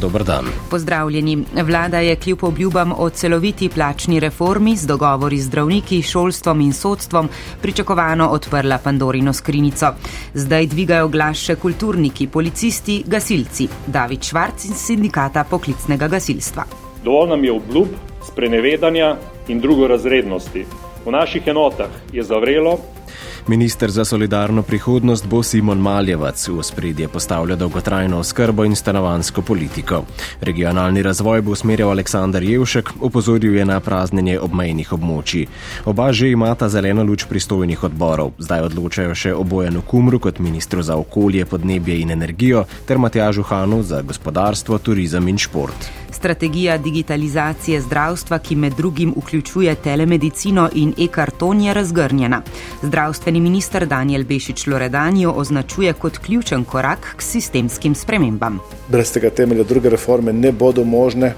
Dober dan. Pozdravljeni. Vlada je kljub obljubam o celoviti plačni reformi z dogovori z zdravniki, šolstvom in sodstvom pričakovano odprla Pandorino skrinico. Zdaj dvigajo glas še kulturniki, policisti, gasilci. David Švarc iz sindikata poklicnega gasilstva. Dovolj nam je obljub, sprenevedanja in drugorazrednosti. V naših enotah je zavrelo, Minister za solidarno prihodnost bo Simon Maljevac v spredje postavlja dolgotrajno oskrbo in stanovansko politiko. Regionalni razvoj bo usmerjal Aleksandar Jevšek, opozoril je na praznjenje obmejnih območij. Oba že imata zeleno luč pristojnih odborov, zdaj odločajo še o Bojanu Kumru kot ministru za okolje, podnebje in energijo ter Matjažu Hanu za gospodarstvo, turizem in šport. Strategija digitalizacije zdravstva, ki med drugim vključuje telemedicino in e-karton, je razgrnjena. Zdravstveni minister Daniel Bešič Loredanjo označuje kot ključen korak k sistemskim spremembam. Brez tega temelja druge reforme ne bodo možne.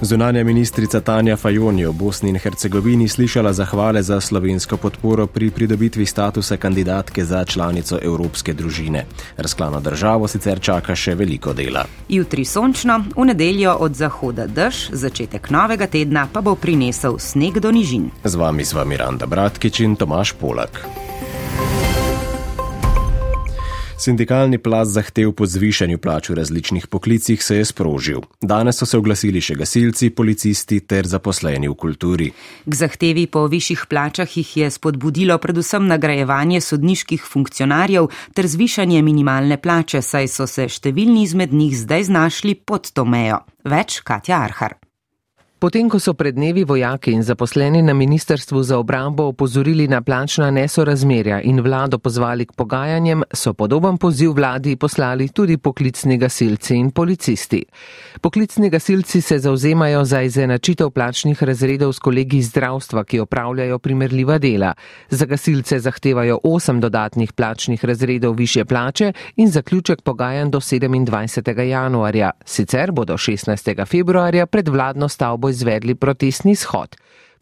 Zunanja ministrica Tanja Fajon je v Bosni in Hercegovini slišala zahvale za slovensko podporo pri pridobitvi statusa kandidatke za članico Evropske družine. Razklano državo sicer čaka še veliko dela. Jutri sončno, v nedeljo od zahoda dež, začetek novega tedna pa bo prinesel sneg do nižin. Z vami sva Miranda Bratkič in Tomaš Polak. Sindikalni plaz zahtev po zvišanju plač v različnih poklicih se je sprožil. Danes so se oglasili še gasilci, policisti ter zaposleni v kulturi. K zahtevi po višjih plačah jih je spodbudilo predvsem nagrajevanje sodniških funkcionarjev ter zvišanje minimalne plače, saj so se številni izmed njih zdaj znašli pod to mejo. Več Katja Arhar. Potem, ko so pred dnevi vojaki in zaposleni na Ministrstvu za obrambo opozorili na plačna nesorazmerja in vlado pozvali k pogajanjem, so podoben poziv vladi poslali tudi poklicni gasilci in policisti. Poklicni gasilci se zauzemajo za izenačitev plačnih razredov s kolegi iz zdravstva, ki opravljajo primerljiva dela. Za gasilce zahtevajo 8 dodatnih plačnih razredov više plače in zaključek pogajanj do 27. januarja. Sicer bodo 16. februarja pred vladno stavbo izvedli protestni shod,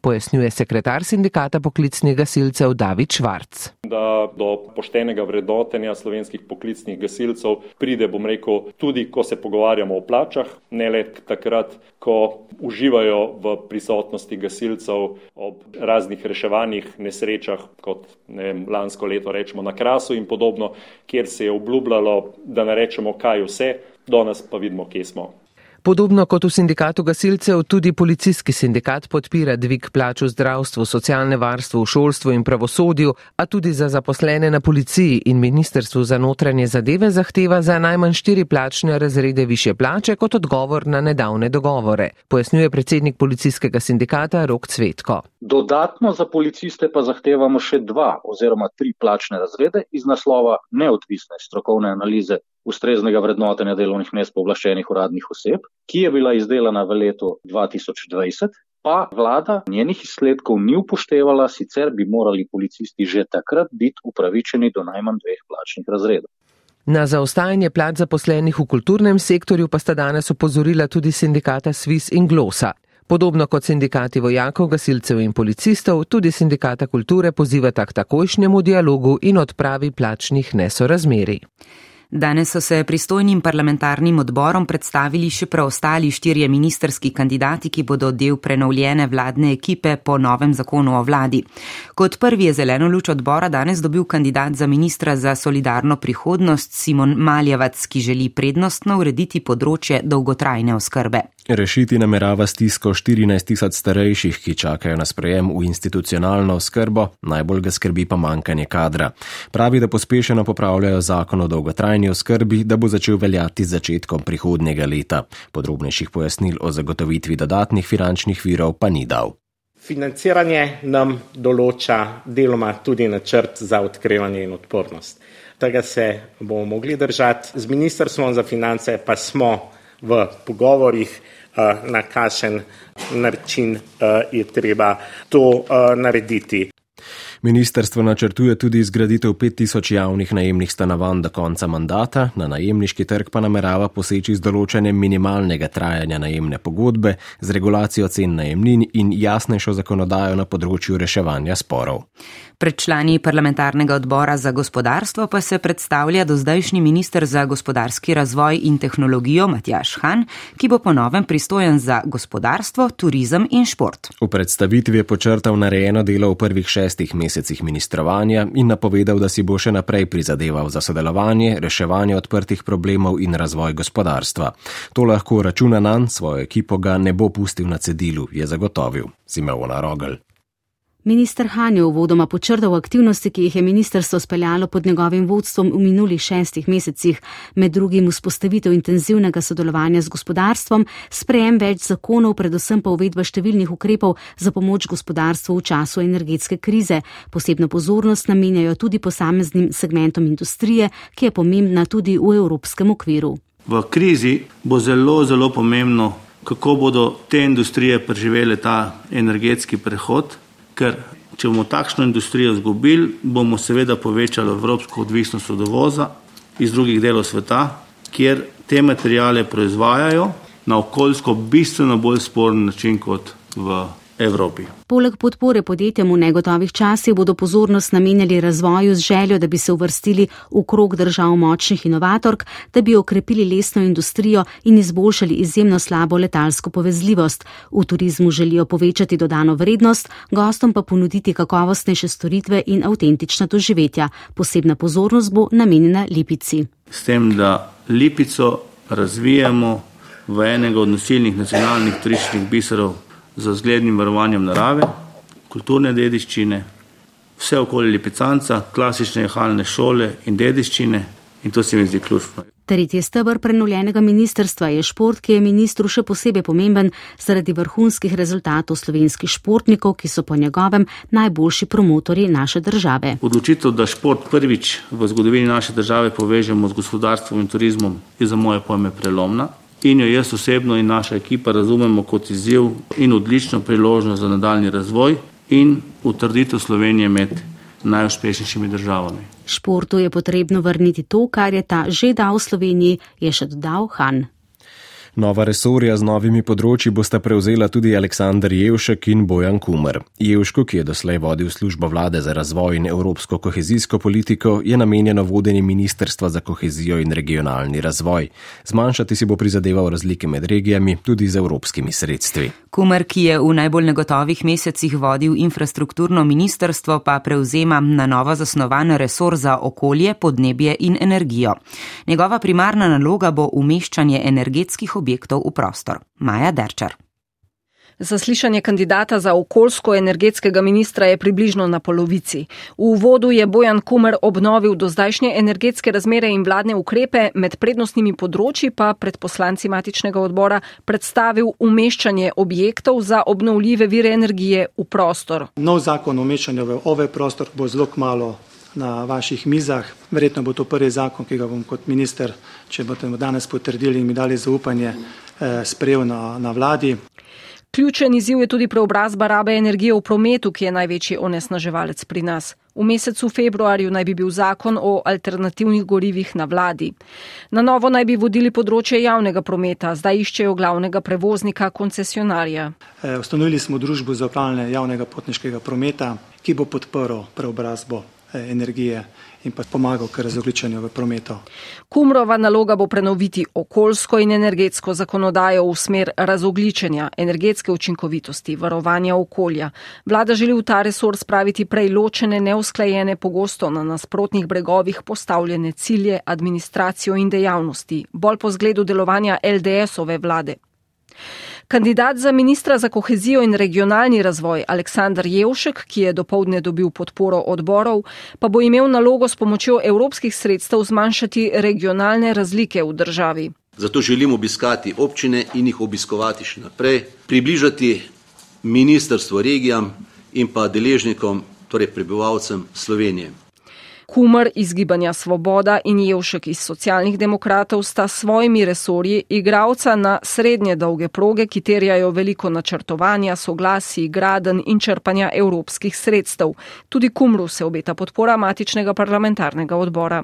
pojasnjuje sekretar sindikata poklicnih gasilcev David Švarc. Da do poštenega vrednotenja slovenskih poklicnih gasilcev pride, bom rekel, tudi ko se pogovarjamo o plačah, ne le takrat, ko uživajo v prisotnosti gasilcev ob raznih reševanjih, nesrečah, kot ne vem, lansko leto rečemo na Krasu in podobno, kjer se je obljubljalo, da ne rečemo kaj vse, danes pa vidimo, kje smo. Podobno kot v sindikatu gasilcev, tudi policijski sindikat podpira dvig plač v zdravstvu, socialne varstvu, šolstvu in pravosodju, a tudi za zaposlene na policiji in ministrstvu za notranje zadeve zahteva za najmanj štiri plačne razrede više plače kot odgovor na nedavne dogovore, pojasnjuje predsednik policijskega sindikata Rok Cvetko. Dodatno za policiste pa zahtevamo še dva oziroma tri plačne razrede iz naslova neodvisne strokovne analize ustreznega vrednotenja delovnih mest povlaščenih uradnih oseb, ki je bila izdelana v letu 2020, pa vlada njenih izsledkov ni upoštevala, sicer bi morali policisti že takrat biti upravičeni do najmanj dveh plačnih razredov. Na zaostajanje plač zaposlenih v kulturnem sektorju pa sta danes opozorila tudi sindikata Svis in Glosa. Podobno kot sindikati vojakov, gasilcev in policistov, tudi sindikata kulture pozivata k takojšnjemu dialogu in odpravi plačnih nesorazmerij. Danes so se pristojnim parlamentarnim odborom predstavili še preostali štirje ministerski kandidati, ki bodo del prenovljene vladne ekipe po novem zakonu o vladi. Kot prvi je zeleno luč odbora danes dobil kandidat za ministra za solidarno prihodnost Simon Maljevac, ki želi prednostno urediti področje dolgotrajne oskrbe. Rešiti namerava stisko 14 tisoč starejših, ki čakajo na sprejem v institucionalno oskrbo, najbolj ga skrbi pa manjkanje kadra. Pravi, da pospešeno popravljajo zakon o dolgotrajni oskrbi, da bo začel veljati z začetkom prihodnega leta. Podrobnejših pojasnil o zagotovitvi dodatnih finančnih virov pa ni dal. Financiranje nam določa deloma tudi načrt za odkrivanje in odpornost. Tega se bomo mogli držati. Z Ministrstvom za finance pa smo v pogovorjih na kakšen način je treba to narediti. Ministrstvo načrtuje tudi zgraditev 5000 javnih najemnih stanovanj do konca mandata, na najemniški trg pa namerava poseči z določenjem minimalnega trajanja najemne pogodbe, z regulacijo cen najemnin in jasnejšo zakonodajo na področju reševanja sporov. Pred člani parlamentarnega odbora za gospodarstvo pa se predstavlja dozdajšnji minister za gospodarski razvoj in tehnologijo Matjaš Han, ki bo ponovem pristojen za gospodarstvo, turizem in šport. V predstavitvi je počrtal narejeno delo v prvih šestih mesecih ministrovanja in napovedal, da si bo še naprej prizadeval za sodelovanje, reševanje odprtih problemov in razvoj gospodarstva. To lahko računa na svojo ekipo, ga ne bo pustil na cedilu, je zagotovil Simona Rogel. Minister Han je uvodoma počrtal aktivnosti, ki jih je ministerstvo speljalo pod njegovim vodstvom v minulih šestih mesecih, med drugim vzpostavitev intenzivnega sodelovanja z gospodarstvom, sprejem več zakonov, predvsem pa uvedba številnih ukrepov za pomoč gospodarstvu v času energetske krize. Posebno pozornost namenjajo tudi posameznim segmentom industrije, ki je pomembna tudi v evropskem okviru. V krizi bo zelo, zelo pomembno, kako bodo te industrije preživele ta energetski prehod ker če bomo takšno industrijo izgubili, bomo seveda povečali evropsko odvisnost od uvoza iz drugih delov sveta, kjer te materijale proizvajajo na okoljsko bistveno bolj sporen način kot v Evropi. Poleg podpore podjetjem v negotovih časih bodo pozornost namenjali razvoju z željo, da bi se uvrstili v krog držav močnih inovatork, da bi okrepili lesno industrijo in izboljšali izjemno slabo letalsko povezljivost. V turizmu želijo povečati dodano vrednost, gostom pa ponuditi kakovostnejše storitve in avtentična doživetja. Posebna pozornost bo namenjena Lipici. S tem, da Lipico razvijamo v enega od nosilnih nacionalnih turističnih biserov z zglednim varovanjem narave, kulturne dediščine, vse okoli Lipicanca, klasične jahalne šole in dediščine in to se mi zdi ključno. Tretji stebr prenovljenega ministrstva je šport, ki je ministru še posebej pomemben zaradi vrhunskih rezultatov slovenskih športnikov, ki so po njegovem najboljši promotori naše države. Odločitev, da šport prvič v zgodovini naše države povežemo z gospodarstvom in turizmom, je za moje pojme prelomna in jo jaz osebno in naša ekipa razumemo kot izziv in odlično priložnost za nadaljni razvoj in utrditev Slovenije med najuspešnejšimi državami. Športu je potrebno vrniti to, kar je ta že dal Sloveniji, je še dodal Han. Nova resorja z novimi področji bosta prevzela tudi Aleksandr Jevšek in Bojan Kumer. Jevško, ki je doslej vodil službo vlade za razvoj in evropsko kohezijsko politiko, je namenjeno vodenje Ministrstva za kohezijo in regionalni razvoj. Zmanjšati si bo prizadeval razlike med regijami, tudi z evropskimi sredstvi. Kumer, ki je v najbolj negotovih mesecih vodil infrastrukturno ministrstvo, pa prevzema na novo zasnovan resor za okolje, podnebje in energijo. Njegova primarna naloga bo umeščanje energetskih objektov objektov v prostor. Maja Derčar. Zaslišanje kandidata za okoljsko-energetskega ministra je približno na polovici. V uvodu je Bojan Kumer obnovil dozdajšnje energetske razmere in vladne ukrepe, med prednostnimi področji pa pred poslanci matičnega odbora predstavil umeščanje objektov za obnovljive vire energije v prostor. Nov zakon o umeščanju v ove prostor bo zelo malo na vaših mizah. Verjetno bo to prvi zakon, ki ga bom kot minister, če boste danes potrdili in mi dali zaupanje, eh, sprejel na, na vladi. Ključen izziv je tudi preobrazba rabe energije v prometu, ki je največji onesnaževalec pri nas. V mesecu februarju naj bi bil zakon o alternativnih gorivih na vladi. Na novo naj bi vodili področje javnega prometa, zdaj iščejo glavnega prevoznika, koncesionarja. E, ustanovili smo družbo za upravljanje javnega potniškega prometa, ki bo podprl preobrazbo energije in pa pomagal k razogličanju v prometu. Kumrova naloga bo prenoviti okoljsko in energetsko zakonodajo v smer razogličenja, energetske učinkovitosti, varovanja okolja. Vlada želi v ta resor spraviti prej ločene, neusklajene, pogosto na nasprotnih bregovih postavljene cilje, administracijo in dejavnosti, bolj po zgledu delovanja LDS-ove vlade. Kandidat za ministra za kohezijo in regionalni razvoj Aleksandr Jevšek, ki je dopoledne dobil podporo odborov, pa bo imel nalogo s pomočjo evropskih sredstev zmanjšati regionalne razlike v državi. Zato želim obiskati občine in jih obiskovati še naprej, približati ministrstvo regijam in pa deležnikom, torej prebivalcem Slovenije. Kumar iz Gibanja Svoboda in Jevšek iz socialnih demokratov sta svojimi resorji igralca na srednje dolge proge, ki terjajo veliko načrtovanja, soglasi, graden in črpanja evropskih sredstev. Tudi Kumru se obeta podpora matičnega parlamentarnega odbora.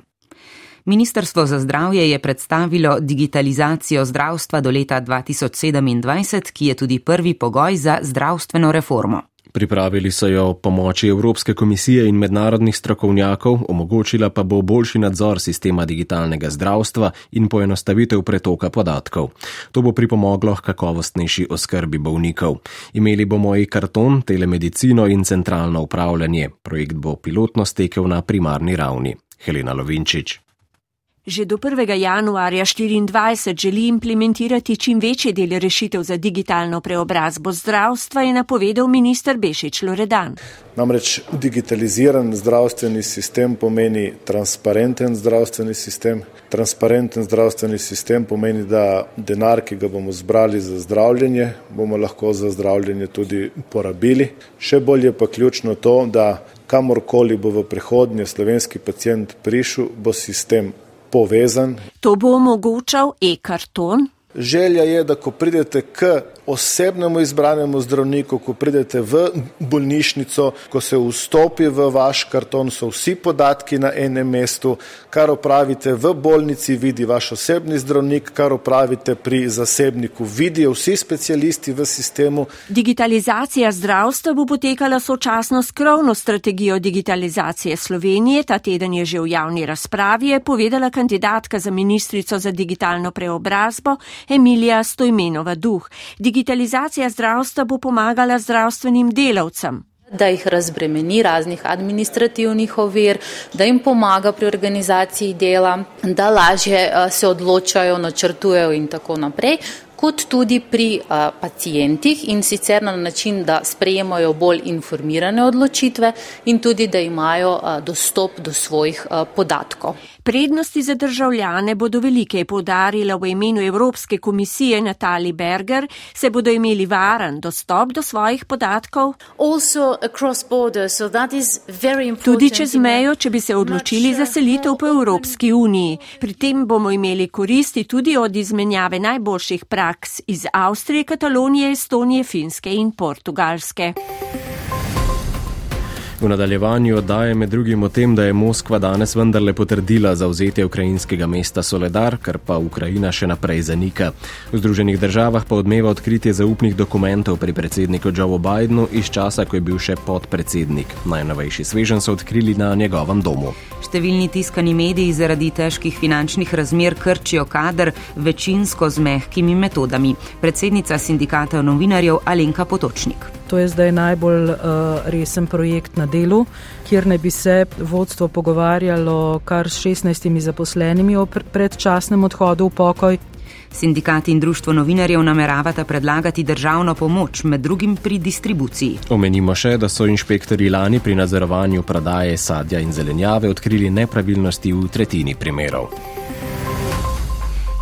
Ministrstvo za zdravje je predstavilo digitalizacijo zdravstva do leta 2027, ki je tudi prvi pogoj za zdravstveno reformo. Pripravili so jo pomoči Evropske komisije in mednarodnih strokovnjakov, omogočila pa bo boljši nadzor sistema digitalnega zdravstva in poenostavitev pretoka podatkov. To bo pripomoglo k kakovostnejši oskrbi bolnikov. Imeli bomo i karton, telemedicino in centralno upravljanje. Projekt bo pilotno stekel na primarni ravni. Helena Lovinčič. Že do 1. januarja 2024 želi implementirati čim večji del rešitev za digitalno preobrazbo zdravstva, je napovedal minister Bešič Loredan. Namreč digitaliziran zdravstveni sistem pomeni transparenten zdravstveni sistem. Transparenten zdravstveni sistem pomeni, da denar, ki ga bomo zbrali za zdravljenje, bomo lahko za zdravljenje tudi porabili. Še bolje je pa ključno to, da kamorkoli bo v prihodnje slovenski pacijent prišel, bo sistem povezan. To bo omogočal e-karton. Želja je, da ko pridete k osebnemu izbranemu zdravniku, ko pridete v bolnišnico, ko se vstopi v vaš karton, so vsi podatki na enem mestu, kar opravite v bolnici, vidi vaš osebni zdravnik, kar opravite pri zasebniku, vidijo vsi specialisti v sistemu. Digitalizacija zdravstva bo potekala sočasno s krovno strategijo digitalizacije Slovenije. Ta teden je že v javni razpravi, je povedala kandidatka za ministrico za digitalno preobrazbo Emilija Stojmenova Duh digitalizacija zdravstva bo pomagala zdravstvenim delavcem. Da jih razbremeni raznih administrativnih ovir, da jim pomaga pri organizaciji dela, da lažje eh, se odločajo, načrtujejo in tako naprej kot tudi pri a, pacijentih in sicer na način, da sprejemajo bolj informirane odločitve in tudi, da imajo a, dostop do svojih a, podatkov. Prednosti za državljane bodo velike, je povdarila v imenu Evropske komisije Natali Berger, se bodo imeli varen dostop do svojih podatkov. Border, so Tudi čez mejo, če bi se odločili za selitev po Evropski uniji. Pri tem bomo imeli koristi tudi od izmenjave najboljših praks iz Avstrije, Katalonije, Estonije, Finske in Portugalske. V nadaljevanju oddaje med drugim o tem, da je Moskva danes vendarle potrdila zauzetje ukrajinskega mesta Soledar, kar pa Ukrajina še naprej zanika. V Združenih državah pa odmeva odkritje zaupnih dokumentov pri predsedniku Joe Bidenu iz časa, ko je bil še podpredsednik. Najnovejši svežen so odkrili na njegovem domu. Številni tiskani mediji zaradi težkih finančnih razmer krčijo kader večinsko z mehkimi metodami. Predsednica sindikata novinarjev Alenka Potočnik. To je zdaj najbolj uh, resen projekt na delu, kjer ne bi se vodstvo pogovarjalo kar s 16 zaposlenimi o predčasnem odhodu v pokoj. Sindikat in društvo novinarjev nameravata predlagati državno pomoč, med drugim pri distribuciji. Omenimo še, da so inšpektori lani pri nadzorovanju prodaje sadja in zelenjave odkrili nepravilnosti v tretjini primerov.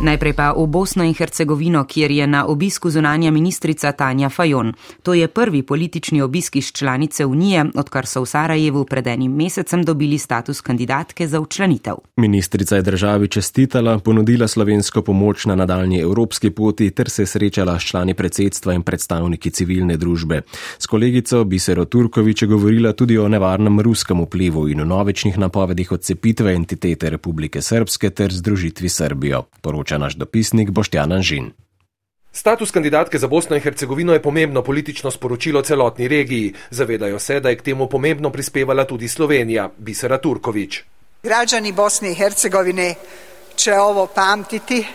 Najprej pa v Bosno in Hercegovino, kjer je na obisku zunanja ministrica Tanja Fajon. To je prvi politični obisk iz članice Unije, odkar so v Sarajevu pred enim mesecem dobili status kandidatke za učlanitev. Ministrica je državi čestitala, ponudila slovensko pomoč na nadaljni evropski poti ter se srečala s člani predsedstva in predstavniki civilne družbe. S kolegico Bisero Turkovič je govorila tudi o nevarnem ruskem vplivu in o novečnih napovedih odcepitve entitete Republike Srpske ter združitvi Srbijo. Poroča poroča naš dopisnik Boštjan Anžin. Status kandidatke za Bosno in Hercegovino je pomembno politično sporočilo celotni regiji. Zavedajo se, da je k temu pomembno prispevala tudi Slovenija, Bisera Turkovič. Građani Bosne in Hercegovine, če ovo pamtiti.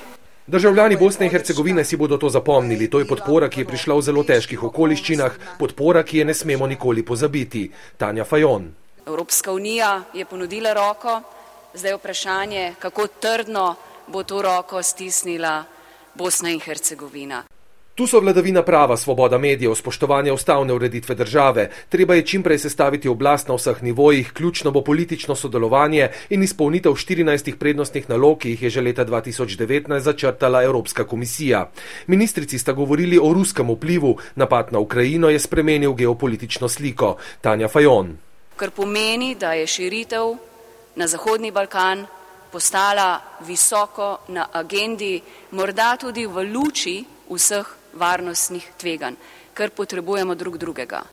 Državljani Bosne in Hercegovine si bodo to zapomnili. To je podpora, ki je prišla v zelo težkih okoliščinah, podpora, ki je ne smemo nikoli pozabiti. Tanja Fajon. Evropska unija je ponudila roko, zdaj je vprašanje, kako trdno bo to roko stisnila Bosna in Hercegovina. Tu so vladavina prava, svoboda medijev, spoštovanje ustavne ureditve države. Treba je čimprej sestaviti oblast na vseh nivojih, ključno bo politično sodelovanje in izpolnitev 14 prednostnih nalog, ki jih je že leta 2019 začrtala Evropska komisija. Ministrici sta govorili o ruskem vplivu, napad na Ukrajino je spremenil geopolitično sliko. Tanja Fajon. Kar pomeni, da je širitev na Zahodni Balkan postala visoko na agendi, morda tudi v luči vseh varnostnih tveganj, ker potrebujemo drug drugega.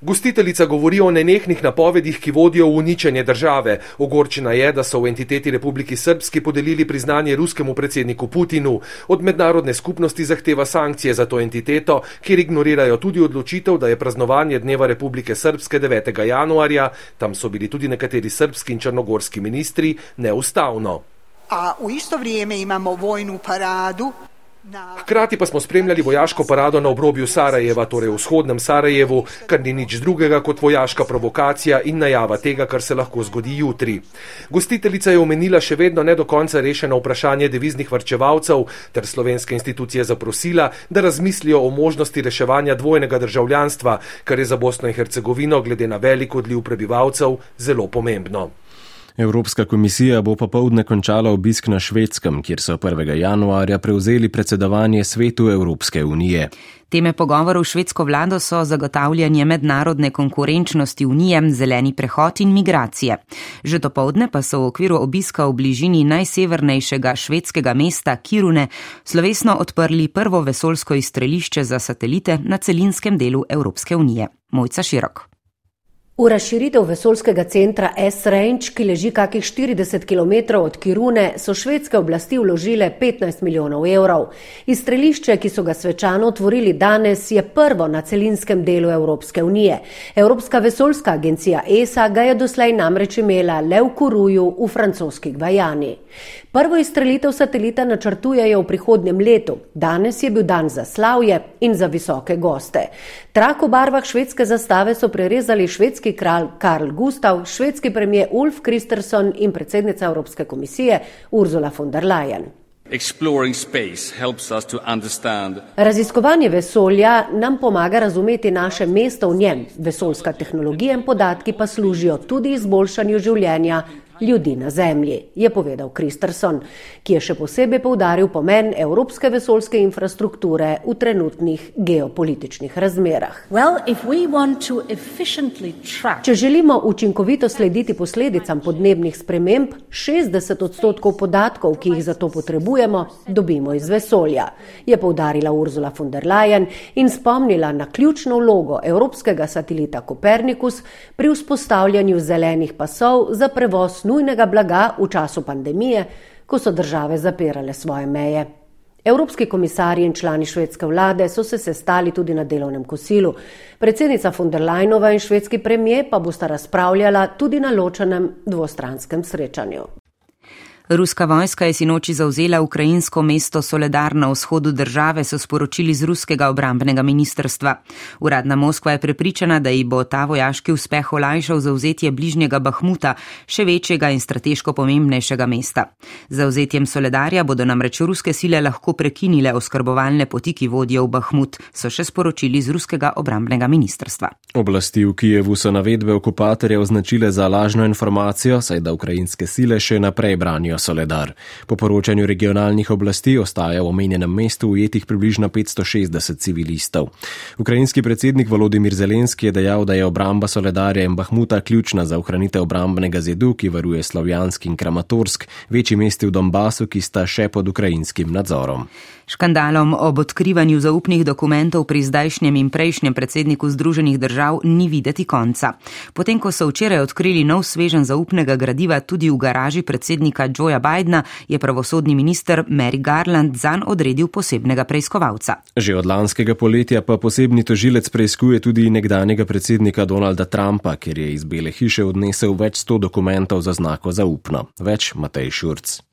Gostiteljica govori o nenehnih napovedih, ki vodijo v uničenje države. Ogorčena je, da so v entiteti Republiki Srpski podelili priznanje ruskemu predsedniku Putinu. Od mednarodne skupnosti zahteva sankcije za to entiteto, kjer ignorirajo tudi odločitev, da je praznovanje Dneva Republike Srpske 9. januarja, tam so bili tudi nekateri srpski in črnogorski ministri, neustavno. A v isto vrijeme imamo vojnu paradu. Hkrati pa smo spremljali vojaško parado na obrobju Sarajeva, torej v vzhodnem Sarajevu, kar ni nič drugega kot vojaška provokacija in najava tega, kar se lahko zgodi jutri. Gostiteljica je omenila še vedno ne do konca rešeno vprašanje deviznih varčevalcev ter slovenske institucije zaprosila, da razmislijo o možnosti reševanja dvojnega državljanstva, kar je za Bosno in Hercegovino glede na velik odliv prebivalcev zelo pomembno. Evropska komisija bo popovdne končala obisk na švedskem, kjer so 1. januarja prevzeli predsedovanje svetu Evropske unije. Teme pogovorov švedsko vlado so zagotavljanje mednarodne konkurenčnosti unije, zeleni prehod in migracije. Že dopovdne pa so v okviru obiska v bližini najsevernejšega švedskega mesta Kirune slovesno odprli prvo vesolsko izstrelišče za satelite na celinskem delu Evropske unije. Mojca Širok. V razširitev vesolskega centra S-Range, ki leži kakih 40 km od Kirune, so švedske oblasti vložile 15 milijonov evrov. Izstrelišče, ki so ga svečano otvorili danes, je prvo na celinskem delu Evropske unije. Evropska vesolska agencija ESA ga je doslej namreč imela le v Kuruju v francoski Gvajani. Prvo izstrelitev satelita načrtujejo v prihodnjem letu. Danes je bil dan za slavje in za visoke goste. Trak v barvah švedske zastave so prerezali švedski kralj Karl Gustav, švedski premijer Ulf Kristersson in predsednica Evropske komisije Ursula von der Leyen. Raziskovanje vesolja nam pomaga razumeti naše mesto v njem. Vesoljska tehnologija in podatki pa služijo tudi izboljšanju življenja ljudi na Zemlji, je povedal Kristerson, ki je še posebej povdaril pomen evropske vesoljske infrastrukture v trenutnih geopolitičnih razmerah. Well. Če želimo učinkovito slediti posledicam podnebnih sprememb, 60 odstotkov podatkov, ki jih za to potrebujemo, dobimo iz vesolja, je povdarila Ursula von der Leyen in spomnila na ključno vlogo evropskega satelita Kopernikus pri vzpostavljanju zelenih pasov za prevoz nujnega blaga v času pandemije, ko so države zapirale svoje meje. Evropski komisarji in člani švedske vlade so se sestali tudi na delovnem kosilu. Predsednica von der Leinova in švedski premije pa bosta razpravljala tudi na ločenem dvostranskem srečanju. Ruska vojska je sinoči zauzela ukrajinsko mesto Soledar na vzhodu države, so sporočili z ruskega obrambnega ministrstva. Uradna Moskva je prepričana, da ji bo ta vojaški uspeh olajšal zauzetje bližnjega Bahmuta, še večjega in strateško pomembnejšega mesta. Zauzetjem Soledarja bodo namreč ruske sile lahko prekinile oskrbovalne poti, ki vodijo v Bahmut, so še sporočili z ruskega obrambnega ministrstva. Oblasti v Kijevu so navedbe okupatorja označile za lažno informacijo, saj da ukrajinske sile še naprej branijo občino Soledar. Po poročanju regionalnih oblasti ostaja v omenjenem mestu ujetih približno 560 civilistov. Ukrajinski predsednik Volodimir Zelenski je dejal, da je obramba Soledarja in Bahmuta ključna za ohranitev obrambnega zidu, ki varuje Slovjansk in Kramatorsk, večji mesti v Donbasu, ki sta še pod ukrajinskim nadzorom. Škandalom ob odkrivanju zaupnih dokumentov pri zdajšnjem in prejšnjem predsedniku Združenih držav ni videti konca. Potem, ko so včeraj odkrili nov svežen zaupnega gradiva tudi v garaži predsednika Joea Bidna, je pravosodni minister Mary Garland zanj odredil posebnega preiskovalca. Že od lanskega poletja pa posebni tožilec preiskuje tudi nekdanjega predsednika Donalda Trumpa, ker je iz Bele hiše odnesel več sto dokumentov za znako zaupno. Več Matej Šurc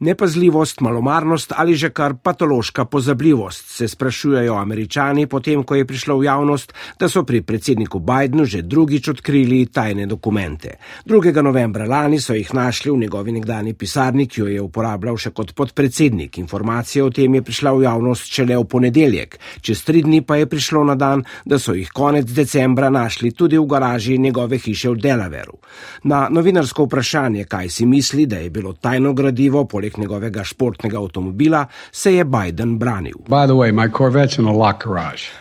nepazljivost, malomarnost ali že kar patološka pozabljivost, se sprašujejo američani, potem ko je prišlo v javnost, da so pri predsedniku Bidenu že drugič odkrili tajne dokumente. 2. novembra lani so jih našli v njegovi nekdani pisarni, ki jo je uporabljal še kot podpredsednik. Informacija o tem je prišla v javnost šele v ponedeljek. Čez tri dni pa je prišlo na dan, da so jih konec decembra našli tudi v garaži njegove hiše v Delaveru. Na novinarsko vprašanje, kaj si misli, da je bilo tajno gradivo, poleg poleg njegovega športnega avtomobila, se je Biden branil. Way,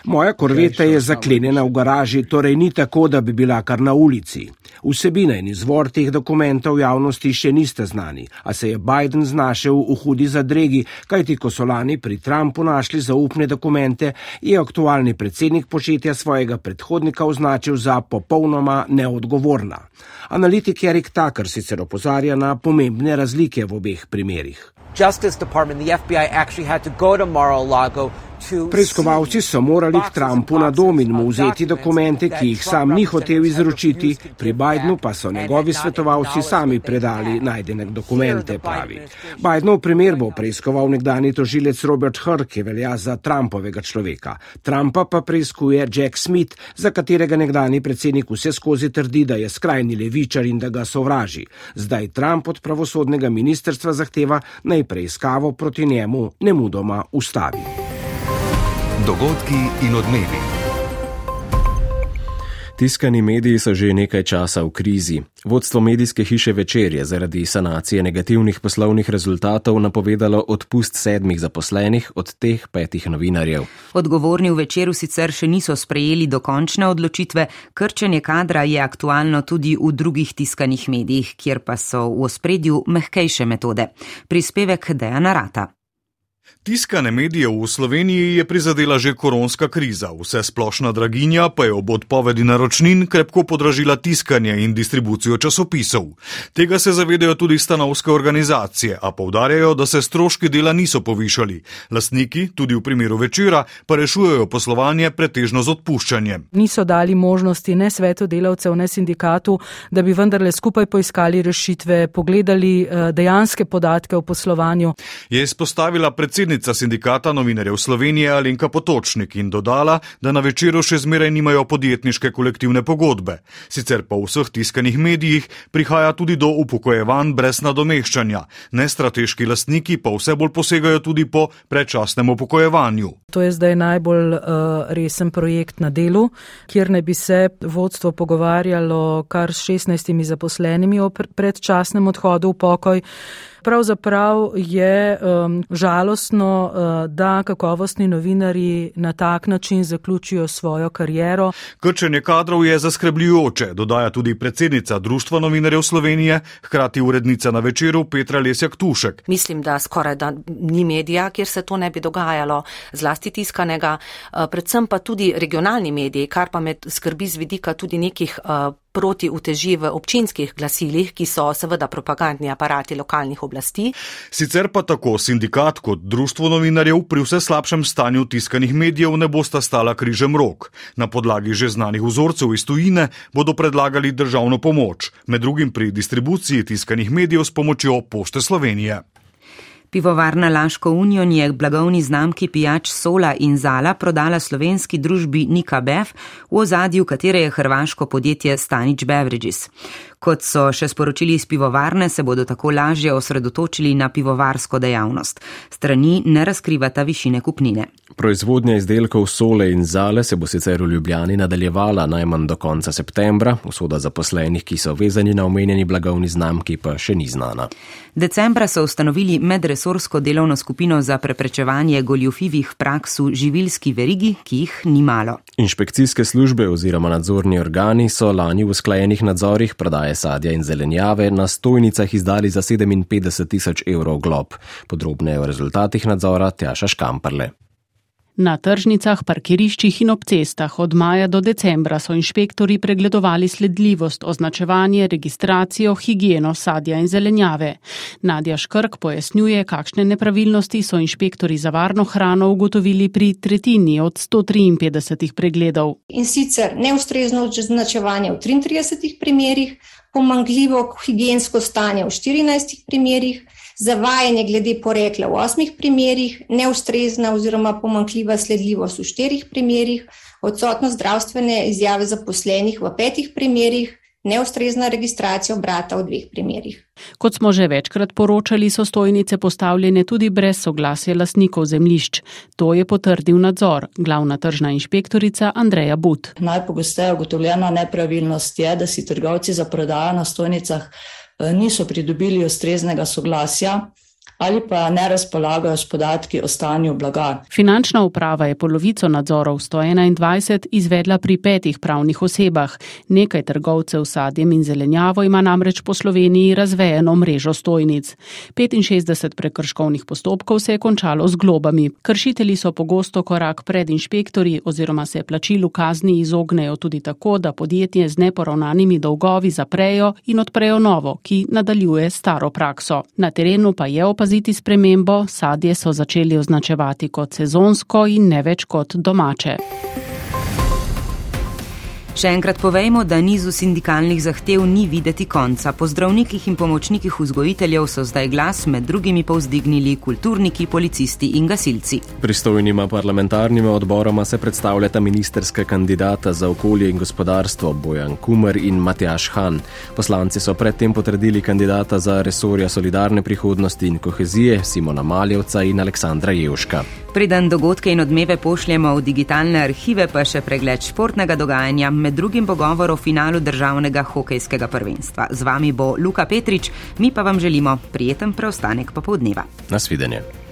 Moja korveta je zaklenjena v garaži, torej ni tako, da bi bila kar na ulici. Vsebina in izvor teh dokumentov javnosti še niste znani, a se je Biden znašel v hudi zadregi, kajti ko so lani pri Trumpu našli zaupne dokumente, je aktualni predsednik početja svojega predhodnika označil za popolnoma neodgovorna. Analitik Erik Tucker sicer opozarja na pomembne razlike v obeh primerih. Justice Department, the FBI actually had to go to Mar-a-Lago Preiskovalci so morali k Trumpu na dom in mu vzeti dokumente, ki jih sam ni hotel izročiti, pri Bidenu pa so njegovi svetovalci sami predali najdene dokumente, pravi. Bidenov primer bo preiskoval nekdani tožilec Robert Hur, ki velja za Trumpovega človeka. Trumpa pa preiskuje Jack Smith, za katerega nekdani predsednik vse skozi trdi, da je skrajni levičar in da ga sovraži. Zdaj Trump od pravosodnega ministrstva zahteva naj preiskavo proti njemu nemudoma ustavi. Dogodki in odmevi. Tiskani mediji so že nekaj časa v krizi. Vodstvo medijske hiše Večer je zaradi sanacije negativnih poslovnih rezultatov napovedalo odpust sedmih zaposlenih, od teh petih novinarjev. Odgovorni v Večeru sicer še niso sprejeli dokončne odločitve, krčenje kadra je aktualno tudi v drugih tiskanih medijih, kjer pa so v ospredju mehkejše metode. Prispevek Dejana Rata. Tiskane medije v Sloveniji je prizadela že koronska kriza, vse splošna draginja pa je ob odpovedi naročnin krepko podražila tiskanje in distribucijo časopisov. Tega se zavedajo tudi stanovske organizacije, a povdarjajo, da se stroški dela niso povišali. Lastniki, tudi v primeru večera, pa rešujejo poslovanje pretežno z odpuščanjem. Niso dali možnosti ne svetu delavcev, ne sindikatu, da bi vendarle skupaj poiskali rešitve, pogledali eh, dejanske podatke o poslovanju. Je izpostavila predsednica predsednica sindikata novinarjev Slovenije Alenka Potočnik in dodala, da na večeru še zmeraj nimajo podjetniške kolektivne pogodbe. Sicer pa v vseh tiskanih medijih prihaja tudi do upokojevanj brez nadomeščanja. Nestrateški lastniki pa vse bolj posegajo tudi po predčasnem upokojevanju. To je zdaj najbolj uh, resen projekt na delu, kjer ne bi se vodstvo pogovarjalo kar s 16 zaposlenimi o predčasnem odhodu v pokoj pravzaprav je um, žalostno, uh, da kakovostni novinari na tak način zaključijo svojo kariero. Krčenje kadrov je zaskrbljujoče, dodaja tudi predsednica Društva novinarjev Slovenije, hkrati urednica na večeru Petra Lesjak Tušek. Mislim, da skoraj da ni medija, kjer se to ne bi dogajalo, zlasti tiskanega, uh, predvsem pa tudi regionalni mediji, kar pa me skrbi z vidika tudi nekih uh, proti uteži v občinskih glasilih, ki so seveda propagandni aparati lokalnih oblasti. Sicer pa tako sindikat kot društvo novinarjev pri vse slabšem stanju tiskanih medijev ne bosta stala križem rok. Na podlagi že znanih vzorcev iz tujine bodo predlagali državno pomoč, med drugim pri distribuciji tiskanih medijev s pomočjo Pošte Slovenije. Pivovarna Laško Union je blagovni znamki pijač Sola in Zala prodala slovenski družbi Nika Bev, v ozadju katere je hrvaško podjetje Stanič Beverages. Kot so še sporočili iz pivovarne, se bodo tako lažje osredotočili na pivovarsko dejavnost. Strani ne razkrivata višine kupnine. Proizvodnja izdelkov sole in zale se bo sicer v Ljubljani nadaljevala najmanj do konca septembra, usoda zaposlenih, ki so vezani na omenjeni blagovni znamki, pa še ni znana. Decembra so ustanovili medresorsko delovno skupino za preprečevanje goljufivih praks v živilski verigi, ki jih ni malo. Inšpekcijske službe oziroma nadzorni organi so lani v usklajenih nadzorih prodaje sadja in zelenjave na stojnicah izdali za 57 tisoč evrov glob. Podrobneje o rezultatih nadzora Tjaša Škamprle. Na tržnicah, parkiriščih in ob cestah od maja do decembra so inšpektori pregledovali sledljivost, označevanje, registracijo, higieno sadja in zelenjave. Nadja Škrk pojasnjuje, kakšne nepravilnosti so inšpektori za varno hrano ugotovili pri tretjini od 153 pregledov. In sicer neustrezno označevanje v 33 primerjih, pomangljivo higijensko stanje v 14 primerjih zavajanje glede porekla v osmih primerjih, neustrezna oziroma pomankljiva sledljivost v štirih primerjih, odsotnost zdravstvene izjave zaposlenih v petih primerjih, neustrezna registracija obrata v dveh primerjih. Kot smo že večkrat poročali, so stojnice postavljene tudi brez soglasja lastnikov zemlišč. To je potrdil nadzor, glavna tržna inšpektorica Andreja But. Najpogosteje ugotovljena nepravilnost je, da si trgovci za prodajo na stojnicah Eh, niso pridobili ustreznega soglasja ali pa ne razpolagajo s podatki o stanju blaga. Finančna uprava je polovico nadzorov 121 izvedla pri petih pravnih osebah. Nekaj trgovcev sadjem in zelenjavo ima namreč po Sloveniji razvejeno mrežo stojnic. 65 prekrškovnih postopkov se je končalo z globami. Kršitelji so pogosto korak pred inšpektori oziroma se plačilu kazni izognejo tudi tako, da podjetje z neporavnanimi dolgovi zaprejo in odprejo novo, ki nadaljuje staro prakso. Na terenu pa je opaziti spremembo, sadje so začeli označevati kot sezonsko in ne več kot domače. Še enkrat povejmo, da nizu sindikalnih zahtev ni videti konca. Po zdravnikih in pomočnikih vzgojiteljev so zdaj glas med drugimi povzdignili kulturniki, policisti in gasilci. Pristojnima parlamentarnima odboroma se predstavljata ministerska kandidata za okolje in gospodarstvo Bojan Kumer in Matjaš Han. Poslanci so predtem potrdili kandidata za resorja solidarne prihodnosti in kohezije Simona Maljevca in Aleksandra Jevška. Preden dogodke in odmeve pošljemo v digitalne arhive, pa še pregled športnega dogajanja med drugim pogovor o finalu državnega hokejskega prvenstva. Z vami bo Luka Petrič, mi pa vam želimo prijeten preostanek popovdneva. Nasvidenje.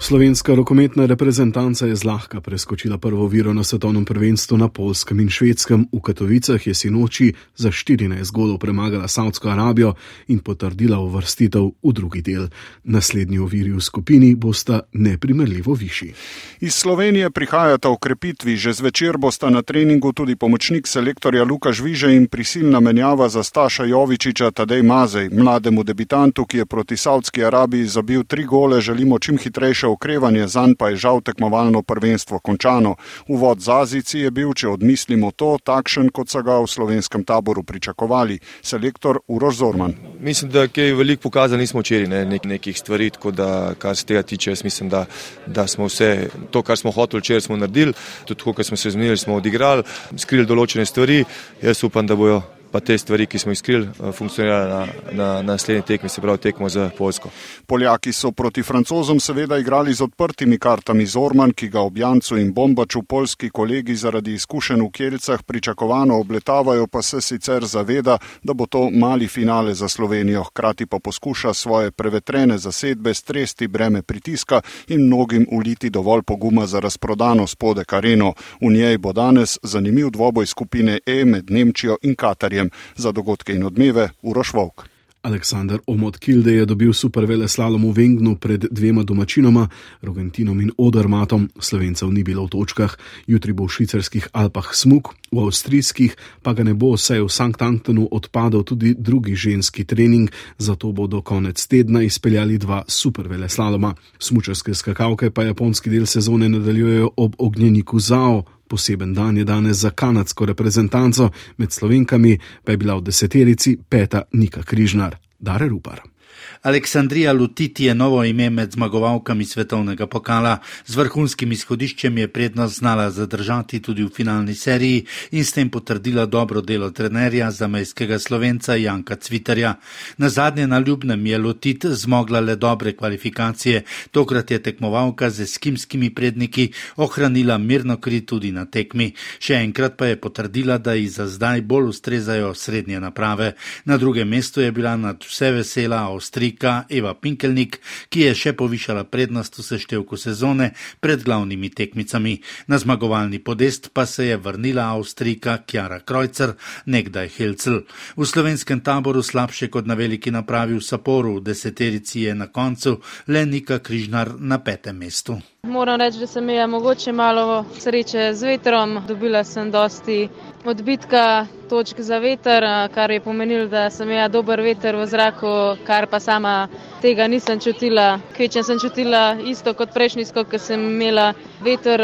Slovenska rokometna reprezentanca je zlahka preskočila prvo viro na svetovnem prvenstvu na Polskem in Švedskem. V Katovicah je sinoči za 14 golov premagala Saudsko Arabijo in potrdila uvrstitev v drugi del. Naslednji oviri v skupini bosta neprimerljivo višji. Iz Slovenije prihajata ukrepitvi. Že zvečer bosta na treningu tudi pomočnik selektorja Luka Žviže in prisilna menjava za Staša Jovičiča Tadej Mazej, mlademu debitantu, ki je proti Saudski Arabiji zabil tri gole, želimo čim hitrejše okrevanje, zanj pa je žal tekmovalno prvenstvo končano. Uvod z Azici je bil, če odmislimo to, takšen, kot so ga v slovenskem taboru pričakovali. Selektor Uroš Zorman. Mislim, da je veliko pokazali, nismo včeraj ne, nek, nekih stvari, tako da kar se tega tiče, jaz mislim, da, da smo vse to, kar smo hoteli včeraj, smo naredili, tudi tako, kot smo se zmenili, smo odigrali, skrili določene stvari. Jaz upam, da bojo pa te stvari, ki smo jih skrili, eh, funkcionirale na, na, na naslednji tekmi, se pravi tekmo za Poljsko. Poljaki so proti francozom seveda igrali z odprtimi kartami Zorman, ki ga ob Jancu in Bombaču polski kolegi zaradi izkušenj v Kjelcah pričakovano obletavajo, pa se sicer zaveda, da bo to mali finale za Slovenijo, hkrati pa poskuša svoje prevetrene zasedbe stresti breme pritiska in mnogim uliti dovolj poguma za razprodano spodek areno. V njej bo danes zanimiv dvoboj skupine E med Nemčijo in Katarjem komentarjem za dogodke in odmeve Uroš Vovk. Aleksandr Omot Kilde je dobil super vele slalom v Vengnu pred dvema domačinoma, Rogentinom in Odermatom. Slovencev ni bilo v točkah, jutri bo v švicarskih Alpah smuk, v avstrijskih pa ga ne bo, saj v Sankt Antonu odpadel tudi drugi ženski trening, zato bo do konec tedna izpeljali dva super vele slaloma. Smučarske skakavke pa japonski del sezone nadaljujejo ob ognjeniku Zao. Poseben dan je danes za kanadsko reprezentanco, med slovenkami pa je bila v deseterici peta Nika Križnar, Dare Rupar. Aleksandrija Lutiti je novo ime med zmagovalkami svetovnega pokala. Z vrhunskim izhodiščem je prednost znala zadržati tudi v finalni seriji in s tem potrdila dobro delo trenerja zamejskega slovenca Janka Cvitarja. Na zadnje na ljubnem je Lutit zmogla le dobre kvalifikacije, tokrat je tekmovalka z eskimskimi predniki ohranila mirno kri tudi na tekmi. Še enkrat pa je potrdila, da ji za zdaj bolj ustrezajo srednje naprave. Na drugem mestu je bila nad vse vesela Avstrija. Avstrijka Eva Pinkelnik, ki je še povišala prednost v seštevku sezone pred glavnimi tekmicami. Na zmagovalni podest pa se je vrnila Avstrijka Kjara Krojcer, nekdaj Helcel. V slovenskem taboru slabše kot na veliki napravi v Saporu, v deseterici je na koncu le Nika Križnar na petem mestu. Moram reči, da sem imela mogoče malo sreče z vetrom. Dobila sem dosti odbitka točk za veter, kar je pomenilo, da sem imela dober veter v zraku, kar pa sama tega nisem čutila. Kvečem sem čutila isto kot prejšnji skok, ker sem imela veter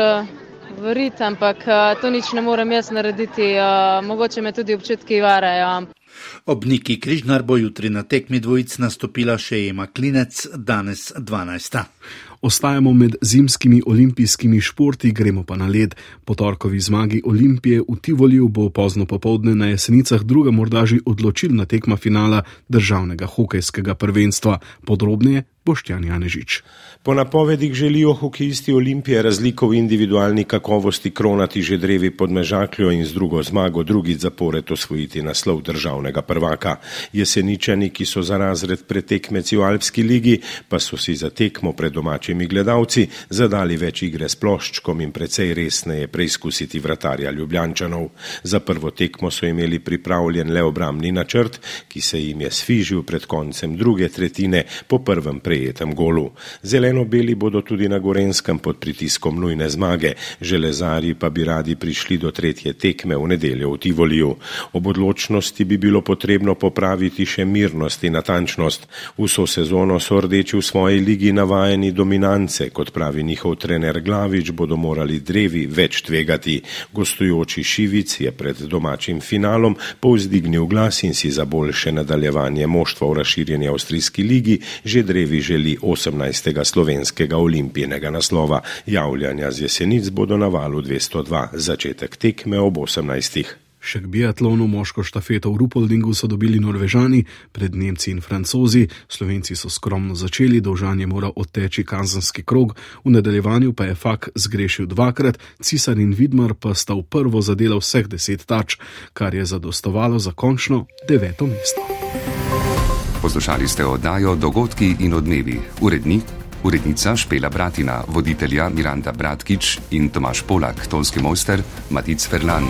v rit, ampak to nič ne morem jaz narediti. Mogoče me tudi občutki varajo. Ob Niki Križnar bo jutri na tekmi dvojic nastopila še Ema Klinec, danes 12. Ostajamo med zimskimi olimpijskimi športi, gremo pa na led. Po torkovi zmagi Olimpije v Tivoliju bo pozno popovdne na jesenicah druga morda že odločilna tekma finala državnega hokejskega prvenstva. Podrobneje Boštjan Janežič. Po napovedih želijo hokejisti Olimpije razliko v individualni kakovosti kronati že drevi pod Mežakljo in z drugo zmago drugi zapored osvojiti naslov državnega prvaka. Jeseničani, ki so za razred pretekmeci v Alpski ligi, pa so si za tekmo pred domačimi gledalci zadali več igre s ploščkom in precej resneje preizkusiti vratarja Ljubljančanov. Za prvo tekmo so imeli pripravljen le obramni načrt, ki se jim je sfižil pred koncem druge tretjine po prvem prejetem golu. Zelen Zeleno-beli bodo tudi na Gorenskem pod pritiskom nujne zmage, železari pa bi radi prišli do tretje tekme v nedeljo v Tivoliju. Ob odločnosti bi bilo potrebno popraviti še mirnost in natančnost. Vso sezono so rdeči v svoji ligi navajeni dominance, kot pravi njihov trener Glavič, bodo morali drevi več tvegati. Gostujoči Šivic je pred domačim finalom povzdignil glas in si za boljše nadaljevanje moštva v razširjeni avstrijski ligi že drevi želi 18. slovenskega olimpijnega naslova. Javljanja z jesenic bodo na valu 202, začetek tekme ob 18. Še k biatlonu moško štafeto v Rupoldingu so dobili Norvežani, pred Nemci in Francozi. Slovenci so skromno začeli, dolžan je moral odteči kazanski krog, v nadaljevanju pa je Fak zgrešil dvakrat, Cisar in Vidmar pa sta v prvo zadela vseh deset tač, kar je zadostovalo za končno deveto mesto. Poslušali ste oddajo Dogodki in odmevi. Urednik Urednica Špela Bratina, voditelja Miranda Bratkič in Tomaš Polak, tonski mojster Matic Ferlan.